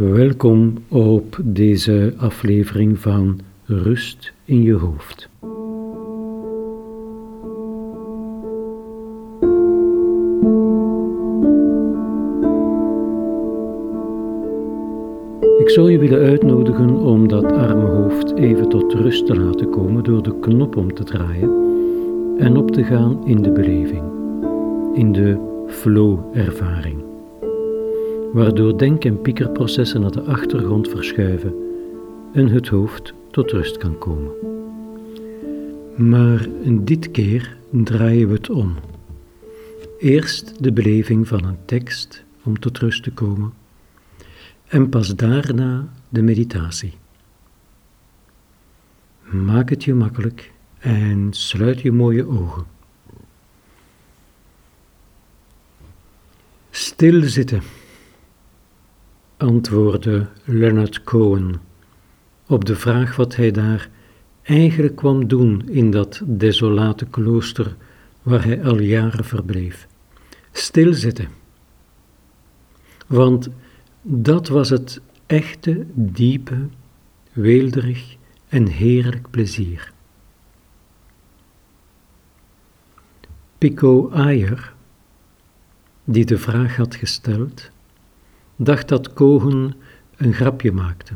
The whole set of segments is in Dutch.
Welkom op deze aflevering van Rust in je hoofd. Ik zou je willen uitnodigen om dat arme hoofd even tot rust te laten komen door de knop om te draaien en op te gaan in de beleving, in de flow-ervaring waardoor denk- en piekerprocessen naar de achtergrond verschuiven en het hoofd tot rust kan komen. Maar dit keer draaien we het om. Eerst de beleving van een tekst om tot rust te komen en pas daarna de meditatie. Maak het je makkelijk en sluit je mooie ogen. Stil zitten antwoordde Leonard Cohen op de vraag wat hij daar eigenlijk kwam doen in dat desolate klooster waar hij al jaren verbleef. Stilzitten. Want dat was het echte, diepe, weelderig en heerlijk plezier. Pico Ayer, die de vraag had gesteld, dacht dat Kogen een grapje maakte.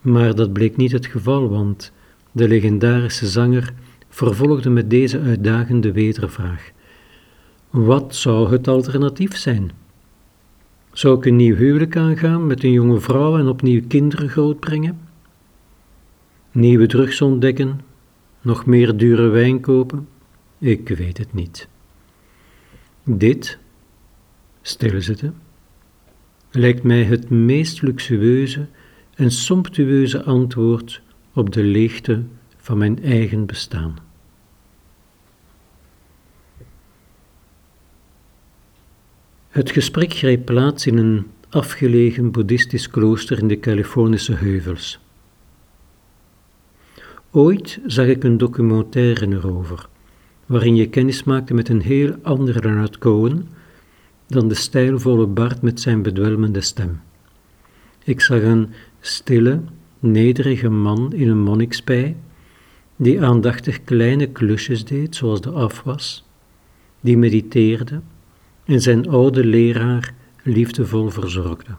Maar dat bleek niet het geval, want de legendarische zanger vervolgde met deze uitdagende wedervraag. Wat zou het alternatief zijn? Zou ik een nieuw huwelijk aangaan met een jonge vrouw en opnieuw kinderen grootbrengen? Nieuwe drugs ontdekken? Nog meer dure wijn kopen? Ik weet het niet. Dit, stilzitten, lijkt mij het meest luxueuze en somptueuze antwoord op de leegte van mijn eigen bestaan. Het gesprek greep plaats in een afgelegen boeddhistisch klooster in de Californische heuvels. Ooit zag ik een documentaire erover, waarin je kennis maakte met een heel andere Leonard Cohen, dan de stijlvolle Bart met zijn bedwelmende stem. Ik zag een stille, nederige man in een monnikspij, die aandachtig kleine klusjes deed, zoals de afwas, die mediteerde en zijn oude leraar liefdevol verzorgde.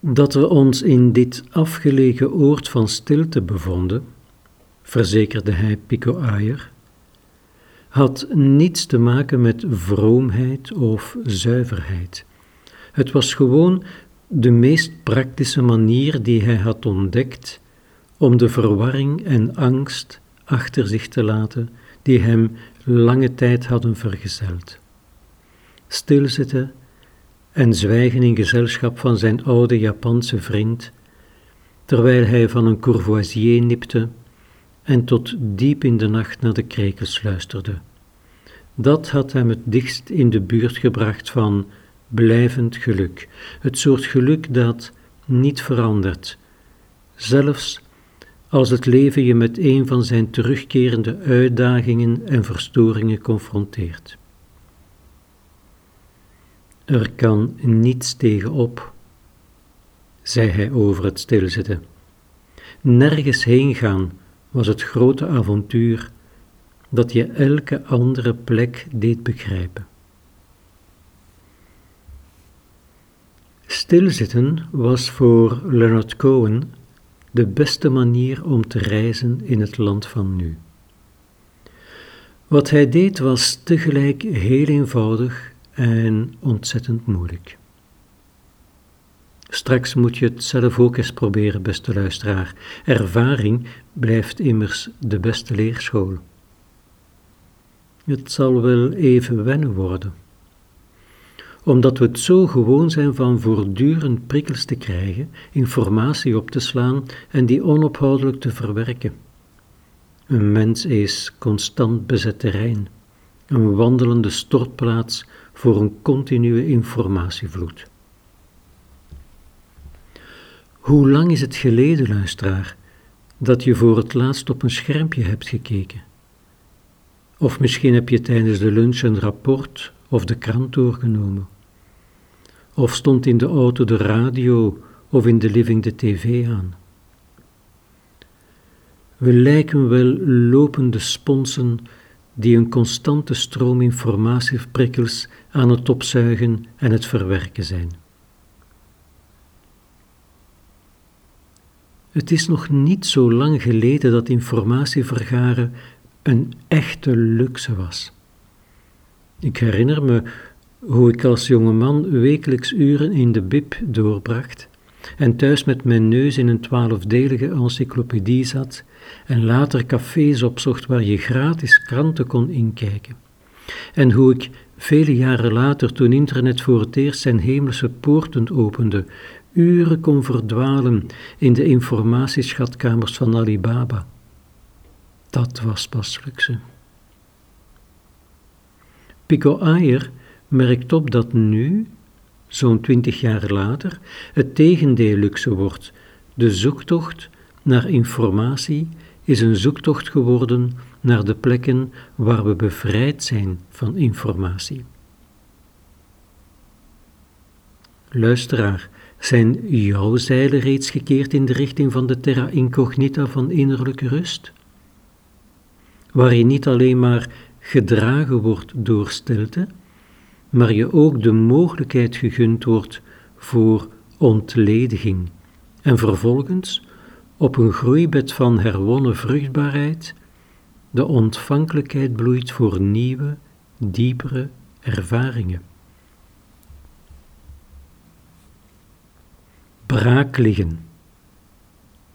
Dat we ons in dit afgelegen oord van stilte bevonden, verzekerde hij Pico Ayer, had niets te maken met vroomheid of zuiverheid. Het was gewoon de meest praktische manier die hij had ontdekt om de verwarring en angst achter zich te laten die hem lange tijd hadden vergezeld. Stilzitten en zwijgen in gezelschap van zijn oude Japanse vriend, terwijl hij van een courvoisier nipte en tot diep in de nacht naar de krekels luisterde. Dat had hem het dichtst in de buurt gebracht van blijvend geluk, het soort geluk dat niet verandert, zelfs als het leven je met een van zijn terugkerende uitdagingen en verstoringen confronteert. Er kan niets tegenop, zei hij over het stilzitten. Nergens heen gaan was het grote avontuur dat je elke andere plek deed begrijpen. Stilzitten was voor Leonard Cohen de beste manier om te reizen in het land van nu. Wat hij deed was tegelijk heel eenvoudig en ontzettend moeilijk. Straks moet je het zelf ook eens proberen, beste luisteraar. Ervaring blijft immers de beste leerschool. Het zal wel even wennen worden. Omdat we het zo gewoon zijn van voortdurend prikkels te krijgen, informatie op te slaan en die onophoudelijk te verwerken. Een mens is constant bezet terrein, een wandelende stortplaats voor een continue informatievloed. Hoe lang is het geleden, luisteraar, dat je voor het laatst op een schermpje hebt gekeken? Of misschien heb je tijdens de lunch een rapport of de krant doorgenomen. Of stond in de auto de radio of in de living de tv aan. We lijken wel lopende sponsen die een constante stroom informatieprikkels aan het opzuigen en het verwerken zijn. Het is nog niet zo lang geleden dat informatievergaren een echte luxe was. Ik herinner me hoe ik als jonge man wekelijks uren in de bib doorbracht en thuis met mijn neus in een twaalfdelige encyclopedie zat en later cafés opzocht waar je gratis kranten kon inkijken. En hoe ik vele jaren later, toen internet voor het eerst zijn hemelse poorten opende, uren kon verdwalen in de informatieschatkamers van Alibaba. Dat was pas luxe. Pico Ayer merkt op dat nu, zo'n twintig jaar later, het tegendeel luxe wordt. De zoektocht naar informatie is een zoektocht geworden naar de plekken waar we bevrijd zijn van informatie. Luisteraar, zijn jouw zeilen reeds gekeerd in de richting van de terra incognita van innerlijke rust? Waar je niet alleen maar gedragen wordt door stilte, maar je ook de mogelijkheid gegund wordt voor ontlediging en vervolgens op een groeibed van herwonnen vruchtbaarheid de ontvankelijkheid bloeit voor nieuwe, diepere ervaringen. Braak liggen.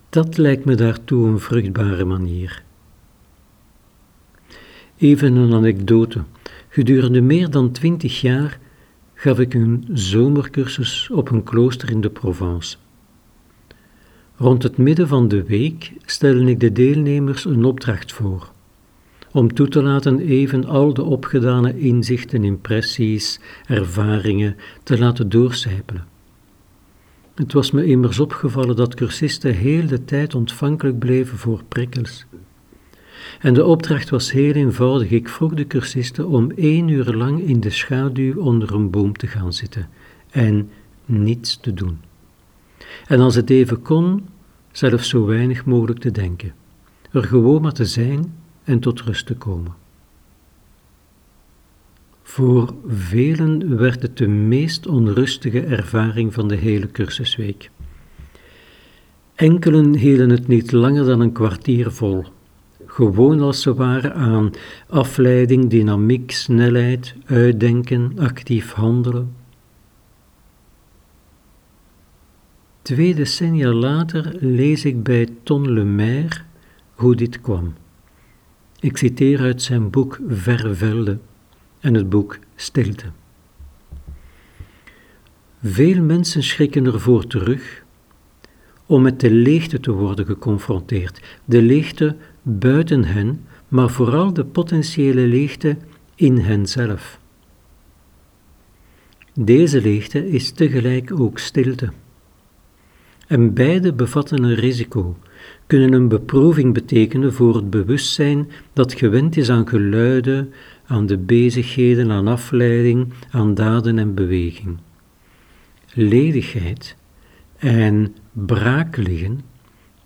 Dat lijkt me daartoe een vruchtbare manier. Even een anekdote. Gedurende meer dan twintig jaar gaf ik een zomercursus op een klooster in de Provence. Rond het midden van de week stelde ik de deelnemers een opdracht voor, om toe te laten even al de opgedane inzichten, impressies, ervaringen te laten doorcijpelen. Het was me immers opgevallen dat cursisten heel de tijd ontvankelijk bleven voor prikkels. En de opdracht was heel eenvoudig. Ik vroeg de cursisten om één uur lang in de schaduw onder een boom te gaan zitten en niets te doen. En als het even kon, zelfs zo weinig mogelijk te denken. Er gewoon maar te zijn en tot rust te komen. Voor velen werd het de meest onrustige ervaring van de hele cursusweek. Enkelen hielden het niet langer dan een kwartier vol, gewoon als ze waren aan afleiding, dynamiek, snelheid, uitdenken, actief handelen. Twee decennia later lees ik bij Ton Lemaire hoe dit kwam. Ik citeer uit zijn boek Vervelde en het boek Stilte. Veel mensen schrikken ervoor terug om met de leegte te worden geconfronteerd. De leegte buiten hen, maar vooral de potentiële leegte in henzelf. Deze leegte is tegelijk ook stilte. En beide bevatten een risico, kunnen een beproeving betekenen voor het bewustzijn dat gewend is aan geluiden, aan de bezigheden, aan afleiding, aan daden en beweging. Ledigheid en braak liggen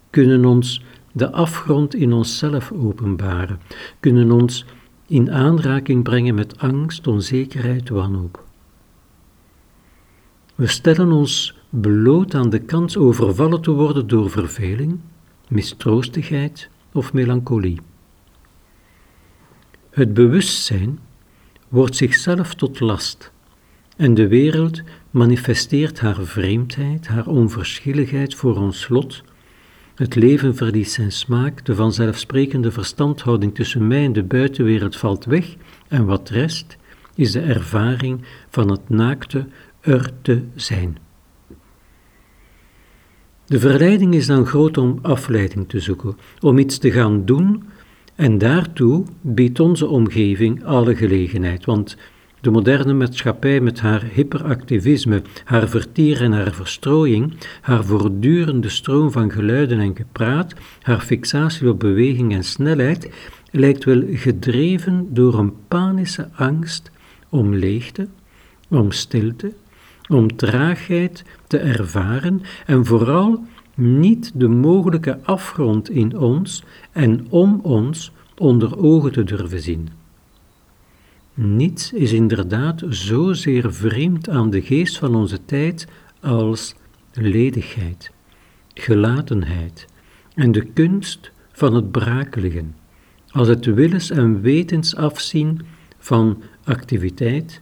kunnen ons de afgrond in onszelf openbaren, kunnen ons in aanraking brengen met angst, onzekerheid, wanhoop. We stellen ons bloot aan de kans overvallen te worden door verveling, mistroostigheid of melancholie. Het bewustzijn wordt zichzelf tot last en de wereld manifesteert haar vreemdheid, haar onverschilligheid voor ons lot. Het leven verliest zijn smaak, de vanzelfsprekende verstandhouding tussen mij en de buitenwereld valt weg en wat rest is de ervaring van het naakte er te zijn. De verleiding is dan groot om afleiding te zoeken, om iets te gaan doen, en daartoe biedt onze omgeving alle gelegenheid, want de moderne maatschappij met haar hyperactivisme, haar vertier en haar verstrooiing, haar voortdurende stroom van geluiden en gepraat, haar fixatie op beweging en snelheid, lijkt wel gedreven door een panische angst om leegte, om stilte, om traagheid te ervaren en vooral niet de mogelijke afgrond in ons en om ons onder ogen te durven zien. Niets is inderdaad zozeer vreemd aan de geest van onze tijd als ledigheid, gelatenheid en de kunst van het brakelige, als het willens en wetens afzien van activiteit,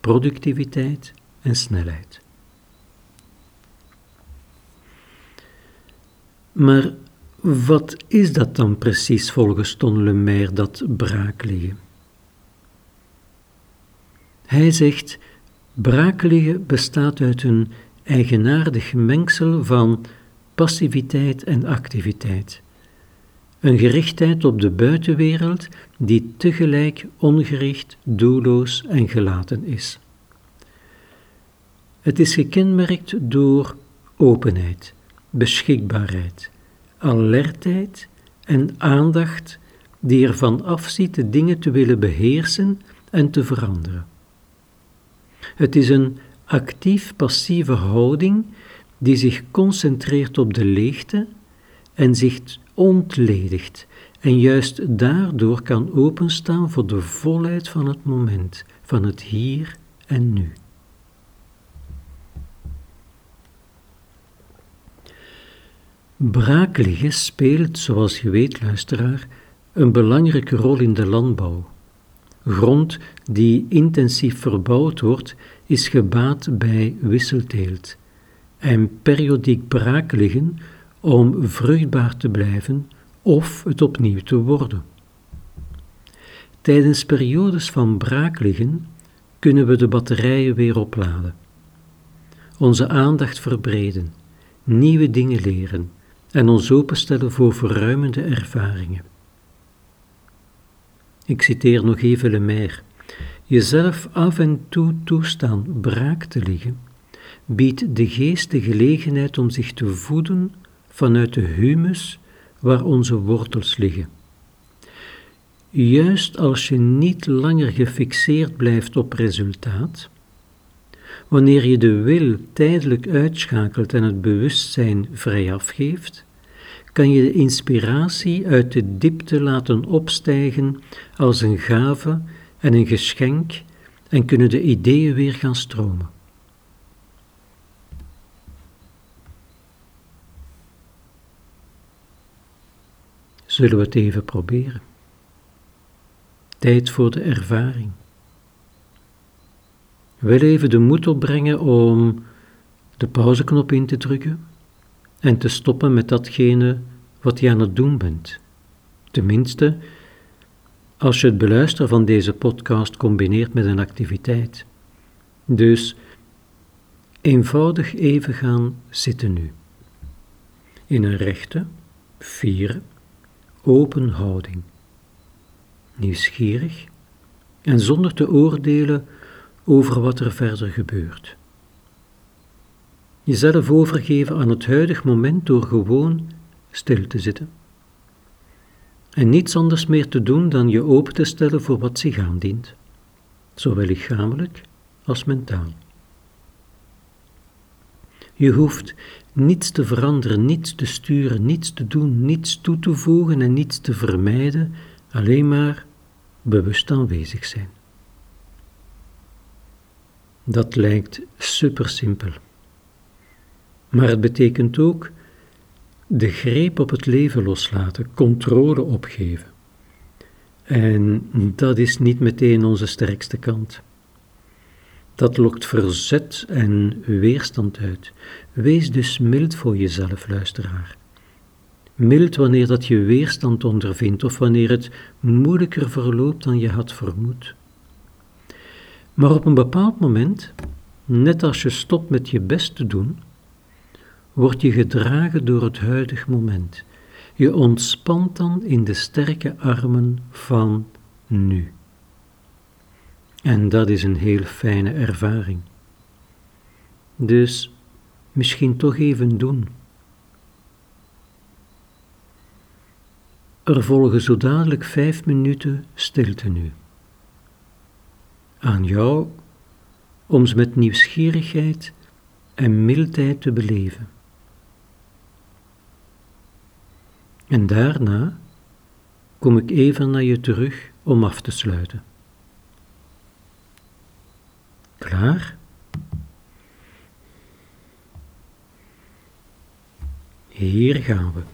productiviteit en snelheid. Maar wat is dat dan precies volgens Ton Lemaire, dat braakliggen? Hij zegt, braakliggen bestaat uit een eigenaardig mengsel van passiviteit en activiteit. Een gerichtheid op de buitenwereld die tegelijk ongericht, doelloos en gelaten is. Het is gekenmerkt door openheid, beschikbaarheid, alertheid en aandacht die ervan afziet de dingen te willen beheersen en te veranderen. Het is een actief-passieve houding die zich concentreert op de leegte en zich ontledigt en juist daardoor kan openstaan voor de volheid van het moment, van het hier en nu. Braakliggen speelt, zoals je weet, luisteraar, een belangrijke rol in de landbouw. Grond die intensief verbouwd wordt, is gebaat bij wisselteelt en periodiek braak liggen om vruchtbaar te blijven of het opnieuw te worden. Tijdens periodes van braakliggen kunnen we de batterijen weer opladen, onze aandacht verbreden, nieuwe dingen leren en ons openstellen voor verruimende ervaringen. Ik citeer nog even Lemaire. Jezelf af en toe toestaan braak te liggen, biedt de geest de gelegenheid om zich te voeden vanuit de humus waar onze wortels liggen. Juist als je niet langer gefixeerd blijft op resultaat, wanneer je de wil tijdelijk uitschakelt en het bewustzijn vrij afgeeft, kan je de inspiratie uit de diepte laten opstijgen als een gave en een geschenk en kunnen de ideeën weer gaan stromen. Zullen we het even proberen? Tijd voor de ervaring. Wel even de moed opbrengen om de pauzeknop in te drukken en te stoppen met datgene wat je aan het doen bent. Tenminste, als je het beluisteren van deze podcast combineert met een activiteit. Dus eenvoudig even gaan zitten nu. In een rechte, vieren, open houding. Nieuwsgierig en zonder te oordelen over wat er verder gebeurt. Jezelf overgeven aan het huidig moment door gewoon stil te zitten. En niets anders meer te doen dan je open te stellen voor wat zich aandient, zowel lichamelijk als mentaal. Je hoeft niets te veranderen, niets te sturen, niets te doen, niets toe te voegen en niets te vermijden, alleen maar bewust aanwezig zijn. Dat lijkt super simpel. Maar het betekent ook de greep op het leven loslaten, controle opgeven. En dat is niet meteen onze sterkste kant. Dat lokt verzet en weerstand uit. Wees dus mild voor jezelf, luisteraar. Mild wanneer dat je weerstand ondervindt of wanneer het moeilijker verloopt dan je had vermoed. Maar op een bepaald moment, net als je stopt met je best te doen, word je gedragen door het huidig moment. Je ontspant dan in de sterke armen van nu. En dat is een heel fijne ervaring. Dus misschien toch even doen. Er volgen zo dadelijk vijf minuten stilte nu. Aan jou om ze met nieuwsgierigheid en mildheid te beleven. En daarna kom ik even naar je terug om af te sluiten. Klaar? Hier gaan we.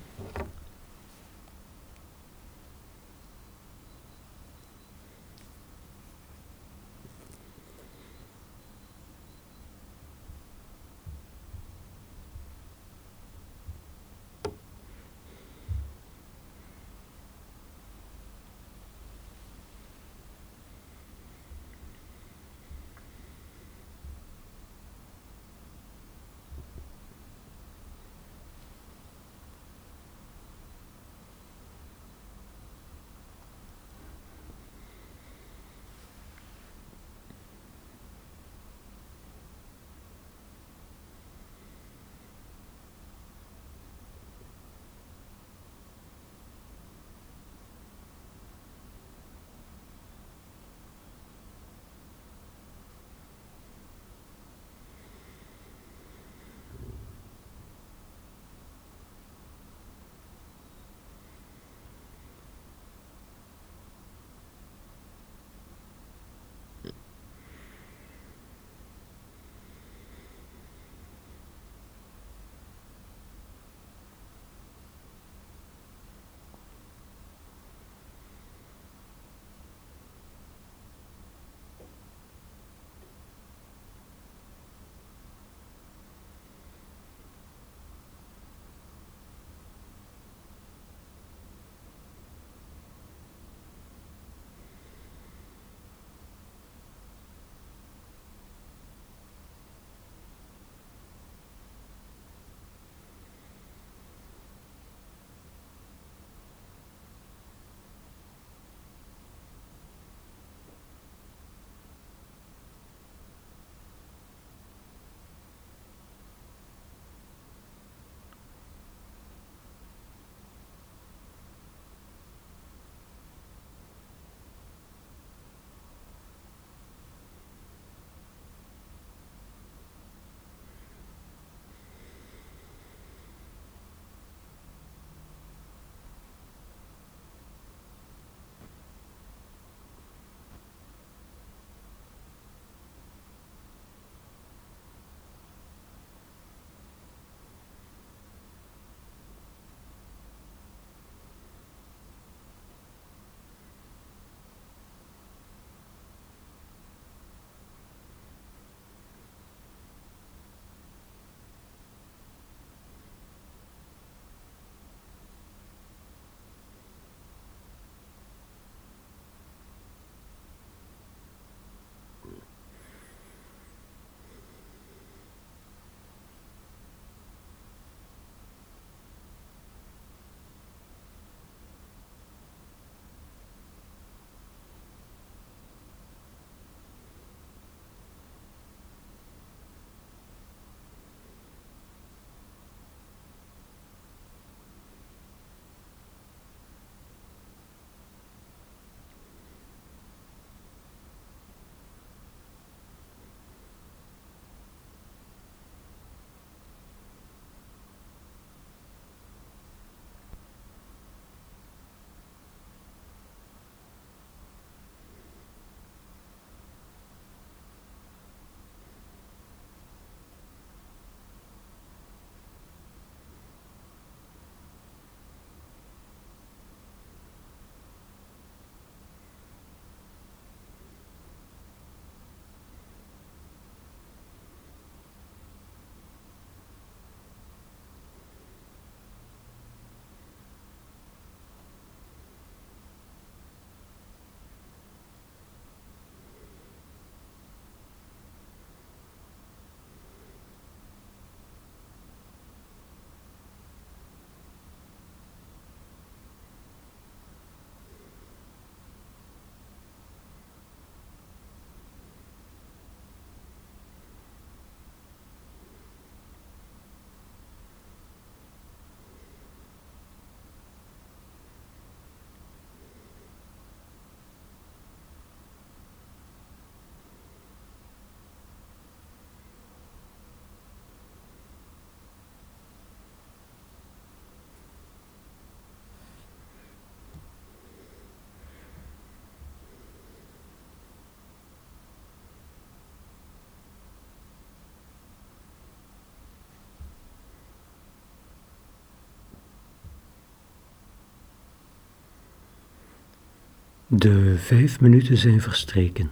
De vijf minuten zijn verstreken.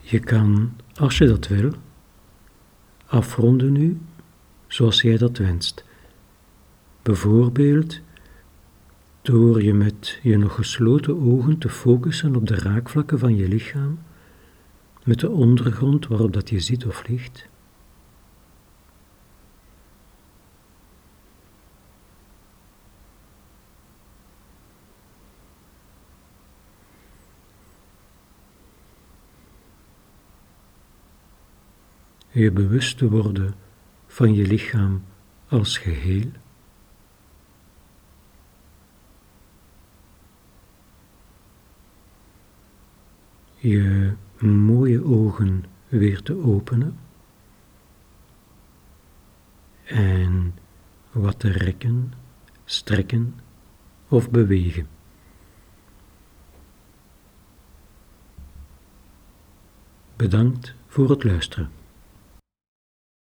Je kan, als je dat wil, afronden nu zoals jij dat wenst. Bijvoorbeeld door je met je nog gesloten ogen te focussen op de raakvlakken van je lichaam, met de ondergrond waarop dat je zit of ligt. Je bewust te worden van je lichaam als geheel. Je mooie ogen weer te openen en wat te rekken, strekken of bewegen. Bedankt voor het luisteren.